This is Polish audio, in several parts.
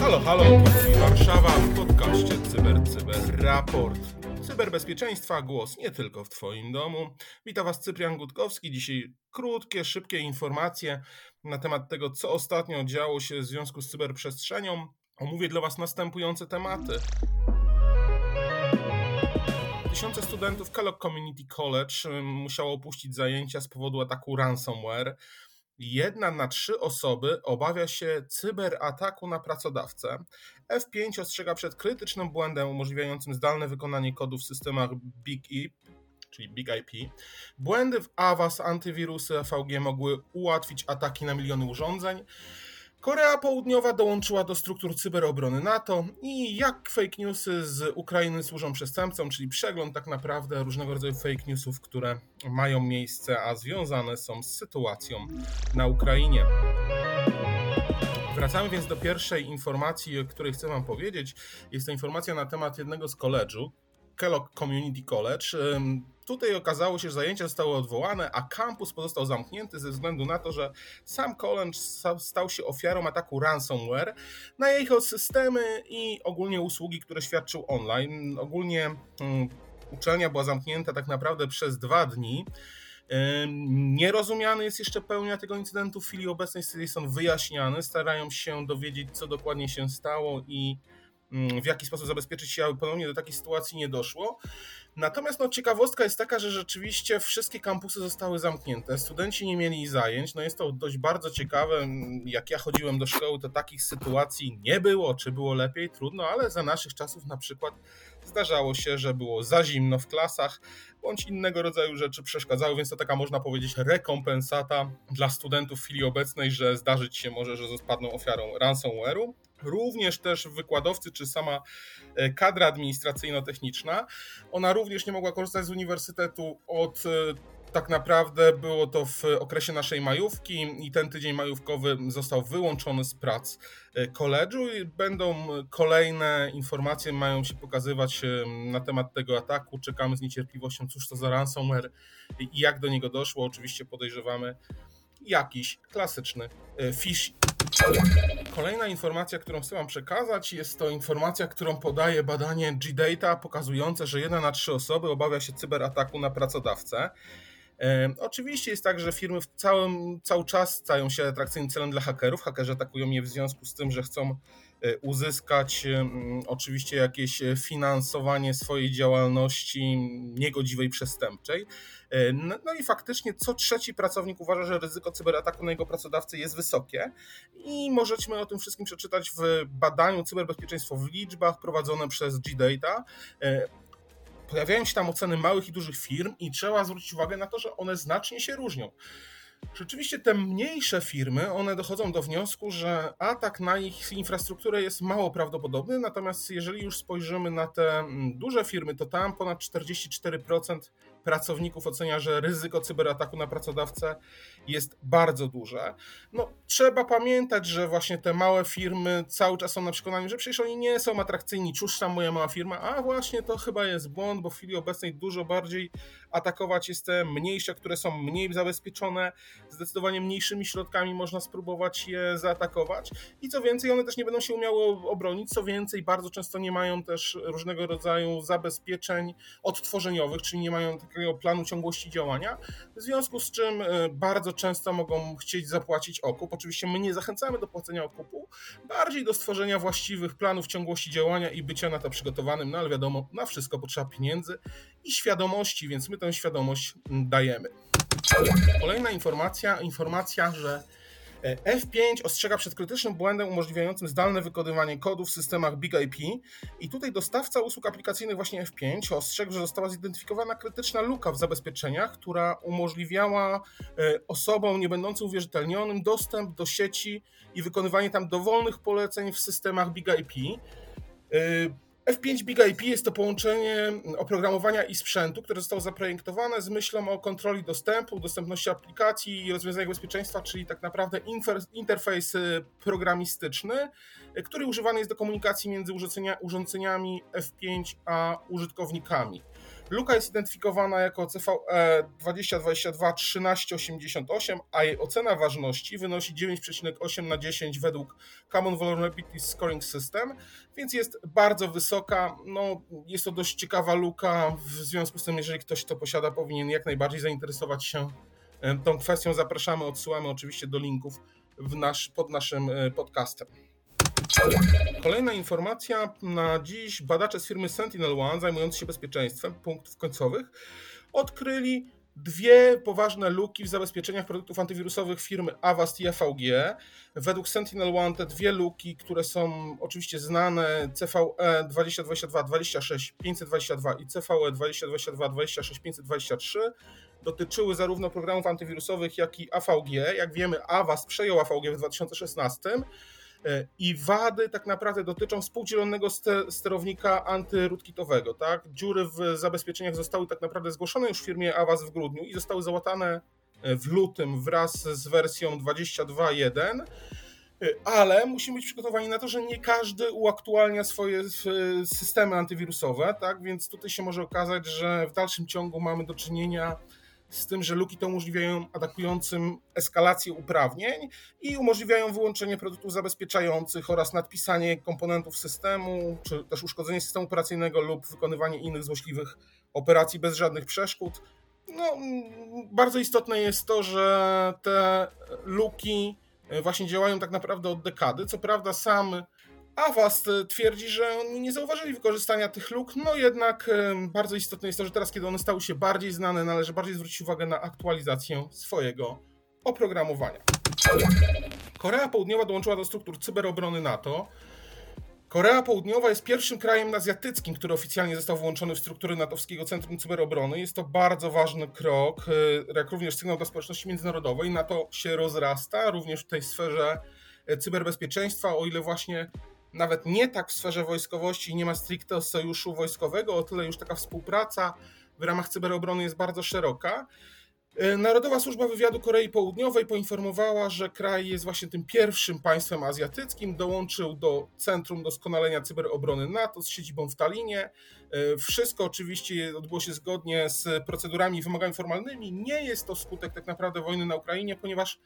Halo, halo, mówi Warszawa w podcaście Cyber Cyber Raport. Cyberbezpieczeństwa głos nie tylko w Twoim domu. Witam Was Cyprian Gutkowski. Dzisiaj krótkie, szybkie informacje na temat tego, co ostatnio działo się w związku z cyberprzestrzenią. Omówię dla Was następujące tematy. Tysiące studentów Kellogg Community College musiało opuścić zajęcia z powodu ataku ransomware. Jedna na trzy osoby obawia się cyberataku na pracodawcę. F5 ostrzega przed krytycznym błędem umożliwiającym zdalne wykonanie kodu w systemach Big IP, czyli Big IP. Błędy w AWAS, antywirusy EVG mogły ułatwić ataki na miliony urządzeń. Korea Południowa dołączyła do struktur cyberobrony NATO i jak fake newsy z Ukrainy służą przestępcom, czyli przegląd tak naprawdę różnego rodzaju fake newsów, które mają miejsce, a związane są z sytuacją na Ukrainie. Wracamy więc do pierwszej informacji, o której chcę Wam powiedzieć. Jest to informacja na temat jednego z koledżu, Kellogg Community College. Tutaj okazało się, że zajęcia zostały odwołane, a kampus pozostał zamknięty ze względu na to, że sam college stał się ofiarą ataku ransomware na jego systemy i ogólnie usługi, które świadczył online. Ogólnie uczelnia była zamknięta tak naprawdę przez dwa dni. Nierozumiany jest jeszcze pełnia tego incydentu. W chwili obecnej są wyjaśniane, starają się dowiedzieć, co dokładnie się stało i w jaki sposób zabezpieczyć się, aby ponownie do takiej sytuacji nie doszło. Natomiast no, ciekawostka jest taka, że rzeczywiście wszystkie kampusy zostały zamknięte, studenci nie mieli zajęć. No jest to dość bardzo ciekawe. Jak ja chodziłem do szkoły, to takich sytuacji nie było. Czy było lepiej? Trudno, ale za naszych czasów na przykład zdarzało się, że było za zimno w klasach, bądź innego rodzaju rzeczy przeszkadzały, więc to taka można powiedzieć rekompensata dla studentów w chwili obecnej, że zdarzyć się może, że spadną ofiarą ransomware'u. Również też wykładowcy czy sama e, kadra administracyjno-techniczna, ona również nie mogła korzystać z uniwersytetu od e, tak naprawdę było to w okresie naszej majówki i ten tydzień majówkowy został wyłączony z prac e, koledżu i będą kolejne informacje, mają się pokazywać na temat tego ataku. Czekamy z niecierpliwością, cóż to za ransomware i jak do niego doszło. Oczywiście podejrzewamy jakiś klasyczny phishing. Kolejna informacja, którą chcę Wam przekazać, jest to informacja, którą podaje badanie G-Data, pokazujące, że jedna na trzy osoby obawia się cyberataku na pracodawcę. Oczywiście jest tak, że firmy w całym, cały czas stają się atrakcyjnym celem dla hakerów. Hakerzy atakują je w związku z tym, że chcą uzyskać oczywiście jakieś finansowanie swojej działalności niegodziwej, przestępczej. E, no, i faktycznie co trzeci pracownik uważa, że ryzyko cyberataku na jego pracodawcę jest wysokie i możemy o tym wszystkim przeczytać w badaniu cyberbezpieczeństwo w liczbach prowadzone przez G-Data pojawiają się tam oceny małych i dużych firm i trzeba zwrócić uwagę na to, że one znacznie się różnią. Rzeczywiście te mniejsze firmy, one dochodzą do wniosku, że atak na ich infrastrukturę jest mało prawdopodobny, natomiast jeżeli już spojrzymy na te mm, duże firmy, to tam ponad 44% pracowników ocenia, że ryzyko cyberataku na pracodawcę jest bardzo duże. No, trzeba pamiętać, że właśnie te małe firmy cały czas są na przekonaniu, że przecież oni nie są atrakcyjni, cóż tam moja mała firma, a właśnie to chyba jest błąd, bo w chwili obecnej dużo bardziej atakować jest te mniejsze, które są mniej zabezpieczone, zdecydowanie mniejszymi środkami można spróbować je zaatakować. I co więcej, one też nie będą się umiały obronić, co więcej, bardzo często nie mają też różnego rodzaju zabezpieczeń odtworzeniowych, czyli nie mają takiego planu ciągłości działania, w związku z czym e, bardzo często mogą chcieć zapłacić okup. Oczywiście my nie zachęcamy do płacenia okupu, bardziej do stworzenia właściwych planów ciągłości działania i bycia na to przygotowanym, no ale wiadomo, na wszystko potrzeba pieniędzy i świadomości, więc my tę świadomość mm, dajemy. Kolejna informacja, informacja, że F5 ostrzega przed krytycznym błędem umożliwiającym zdalne wykonywanie kodu w systemach Big IP i tutaj dostawca usług aplikacyjnych właśnie F5 ostrzegł, że została zidentyfikowana krytyczna luka w zabezpieczeniach, która umożliwiała e, osobom nie będącym uwierzytelnionym dostęp do sieci i wykonywanie tam dowolnych poleceń w systemach Big IP. E, F5 Big IP jest to połączenie oprogramowania i sprzętu, które zostało zaprojektowane z myślą o kontroli dostępu, dostępności aplikacji i rozwiązaniach bezpieczeństwa, czyli tak naprawdę interfejs y, programistyczny, który używany jest do komunikacji między urządzeniami F5 a użytkownikami. Luka jest identyfikowana jako CVE 2022 1388, a jej ocena ważności wynosi 9,8 na 10 według Common Vulnerability Scoring System, więc jest bardzo wysoka. No, jest to dość ciekawa luka, w związku z tym, jeżeli ktoś to posiada, powinien jak najbardziej zainteresować się e, tą kwestią. Zapraszamy, odsyłamy oczywiście do linków nasz, pod naszym e, podcastem. Kolejna informacja na dziś. Badacze z firmy Sentinel One zajmujący się bezpieczeństwem punktów końcowych odkryli dwie poważne luki w zabezpieczeniach produktów antywirusowych firmy Avast i EVG. Według Sentinel One te dwie luki, które są oczywiście znane, CVE 2022 26 522 i CVE 2022 26 523, dotyczyły zarówno programów antywirusowych, jak i AVG. Jak wiemy, Avast przejął AVG w 2016 E, I wady tak naprawdę dotyczą współdzielonego sterownika antyrootkitowego. Tak? Dziury w zabezpieczeniach zostały tak naprawdę zgłoszone już w firmie Avast w grudniu i zostały załatane e, w lutym wraz z wersją 22.1 e, ale musimy być przygotowani na to, że nie każdy uaktualnia swoje systemy antywirusowe, tak? Więc tutaj się może okazać, że w dalszym ciągu mamy do czynienia z tym, że luki te umożliwiają atakującym eskalację uprawnień i umożliwiają wyłączenie produktów zabezpieczających oraz nadpisanie komponentów systemu, czy też uszkodzenie systemu operacyjnego lub wykonywanie innych złośliwych operacji bez żadnych przeszkód. No, bardzo istotne jest to, że te luki właśnie działają tak naprawdę od dekady. Co prawda sam Avast e, twierdzi, że oni nie zauważyli wykorzystania tych luk, no jednak e, bardzo istotne jest to, że teraz, kiedy one stały się bardziej znane, należy bardziej zwrócić uwagę na aktualizację swojego oprogramowania. Korea Południowa dołączyła do struktur cyberobrony NATO. Korea Południowa jest pierwszym krajem azjatyckim, który oficjalnie został włączony w struktury natowskiego Centrum Cyberobrony. Jest to bardzo ważny krok, e, jak również sygnał dla społeczności międzynarodowej. NATO się rozrasta również w tej sferze cyberbezpieczeństwa, o ile właśnie nawet nie tak w sferze wojskowości, nie ma stricte sojuszu wojskowego, o tyle już taka współpraca w ramach cyberobrony jest bardzo szeroka. E, Narodowa Służba Wywiadu Korei Południowej poinformowała, że kraj jest właśnie tym pierwszym państwem azjatyckim, dołączył do Centrum Doskonalenia Cyberobrony NATO z siedzibą w Talinie. E, wszystko oczywiście odbyło się zgodnie z procedurami i wymogami formalnymi. Nie jest to skutek tak naprawdę wojny na Ukrainie, ponieważ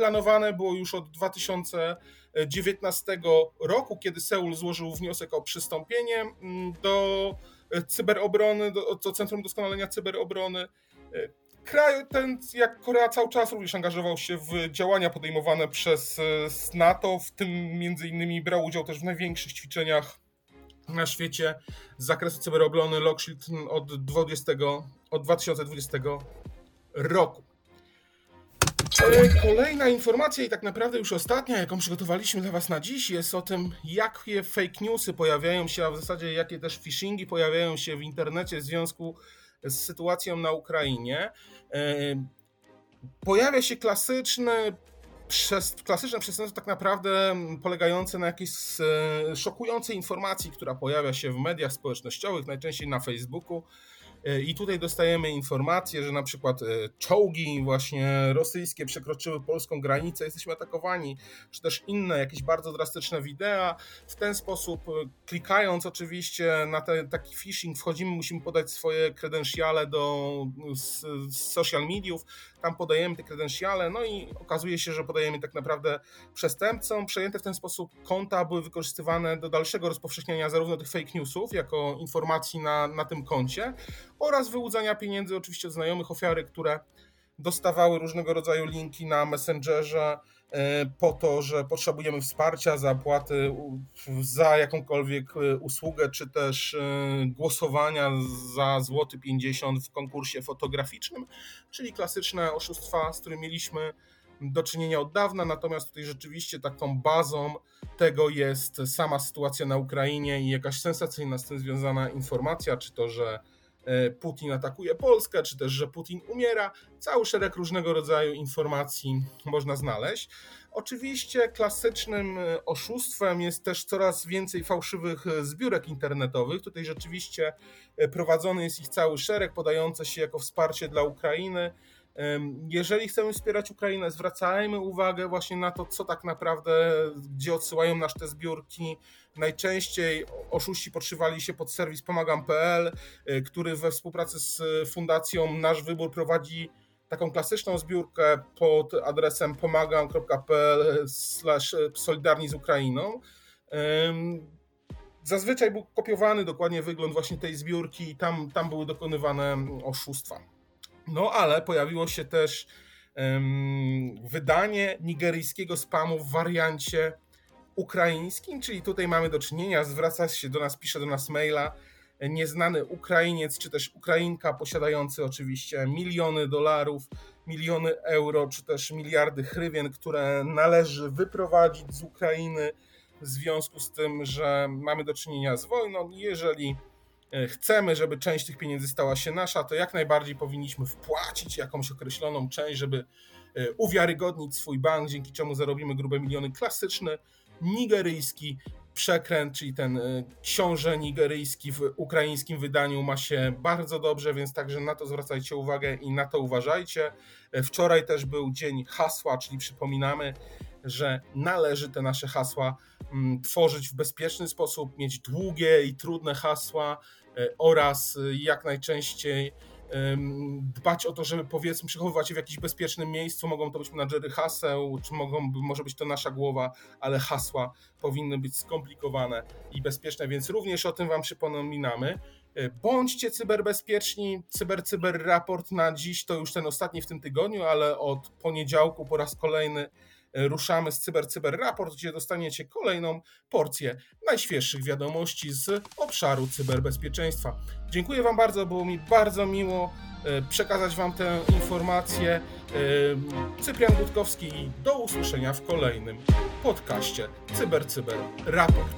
planowane było już od 2019 roku, kiedy Seul złożył wniosek o przystąpienie mm, do cyberobrony, do, do Centrum Doskonalenia Cyberobrony. Kraj ten, jak Korea, cały czas również angażował się w działania podejmowane przez e, NATO, w tym między innymi brał udział też w największych ćwiczeniach na świecie z zakresu cyberobrony Lockshield od, 20, od 2020 roku. E, kolejna informacja i tak naprawdę już ostatnia, jaką przygotowaliśmy dla Was na dziś, jest o tym, jakie fake newsy pojawiają się, a w zasadzie jakie też phishingi pojawiają się w internecie w związku z sytuacją na Ukrainie. E, pojawia się klasyczny przez, klasyczne przestępstwo tak naprawdę polegające na jakiejś e, szokującej informacji, która pojawia się w mediach społecznościowych, najczęściej na Facebooku, I tutaj dostajemy informację, że na przykład e, czołgi właśnie rosyjskie przekroczyły polską granicę, jesteśmy atakowani, czy też inne jakieś bardzo drastyczne wideo. W ten sposób, e, klikając oczywiście na te, taki phishing, wchodzimy, musimy podać swoje kredensiale do z, z social mediów, tam podajemy te kredensiale, no i okazuje się, że podajemy tak naprawdę przestępcom. Przejęte w ten sposób konta były wykorzystywane do dalszego rozpowszechniania zarówno tych fake newsów, jako informacji na, na tym koncie, oraz wyłudzania pieniędzy oczywiście od znajomych ofiary, które dostawały różnego rodzaju linki na Messengerze e, po to, że potrzebujemy wsparcia, zapłaty za jakąkolwiek e, usługę, czy też e, głosowania za złoty 50 w konkursie fotograficznym, czyli klasyczne oszustwa, z którymi mieliśmy do czynienia od dawna, natomiast tutaj rzeczywiście taką bazą tego jest sama sytuacja na Ukrainie i jakaś sensacyjna z tym związana informacja, czy to, że Putin atakuje Polskę, czy też, że Putin umiera. Cały szereg różnego rodzaju informacji można znaleźć. Oczywiście klasycznym e, oszustwem jest też coraz więcej fałszywych e, zbiórek internetowych. Tutaj rzeczywiście prowadzony jest ich cały szereg, podające się jako wsparcie dla Ukrainy. Jeżeli chcemy wspierać Ukrainę, zwracajmy uwagę właśnie na to, co tak naprawdę, gdzie odsyłają nasz te zbiórki. Najczęściej oszuści podszywali się pod serwis pomagam.pl, y, który we współpracy z fundacją Nasz Wybór prowadzi taką klasyczną zbiórkę pod adresem pomagam.pl solidarni z Ukrainą. Zazwyczaj był kopiowany dokładnie wygląd właśnie tej zbiórki i tam, tam były dokonywane oszustwa. No ale pojawiło się też um, wydanie nigeryjskiego spamu w wariancie ukraińskim, czyli tutaj mamy do czynienia, zwraca się do nas, pisze do nas maila nieznany Ukrainiec czy też Ukrainka posiadający oczywiście miliony dolarów, miliony euro czy też miliardy hrywien, które należy wyprowadzić z Ukrainy w związku z tym, że mamy do czynienia z wojną. Jeżeli chcemy, żeby część tych pieniędzy stała się nasza, to jak najbardziej powinniśmy wpłacić jakąś określoną część, żeby e, uwiarygodnić swój bank, dzięki czemu zarobimy grube miliony. Klasyczny nigeryjski przekręt, czyli ten e, książę nigeryjski w ukraińskim wydaniu ma się bardzo dobrze, więc także na to zwracajcie uwagę i na to uważajcie. Wczoraj też był dzień hasła, czyli przypominamy, że należy te nasze hasła mm, tworzyć w bezpieczny sposób, mieć długie i trudne hasła, E, oraz e, jak najczęściej dbać o to, żeby powiedzmy przechowywać je w jakimś bezpiecznym miejscu. Mogą to być menadżery haseł, czy mogą, może być to nasza głowa, ale hasła powinny być skomplikowane i bezpieczne, więc również o tym Wam przypominamy. E, bądźcie cyberbezpieczni. Cyber Cyber raport na dziś to już ten ostatni w tym tygodniu, ale od poniedziałku po raz kolejny E, ruszamy z Cyber Cyber Raport, gdzie dostaniecie kolejną porcję najświeższych wiadomości z obszaru cyberbezpieczeństwa. Dziękuję Wam bardzo, było mi bardzo miło e, przekazać Wam tę informację. E, Cyprian Gutkowski i do usłyszenia w kolejnym podcaście Cyber Cyber Raport.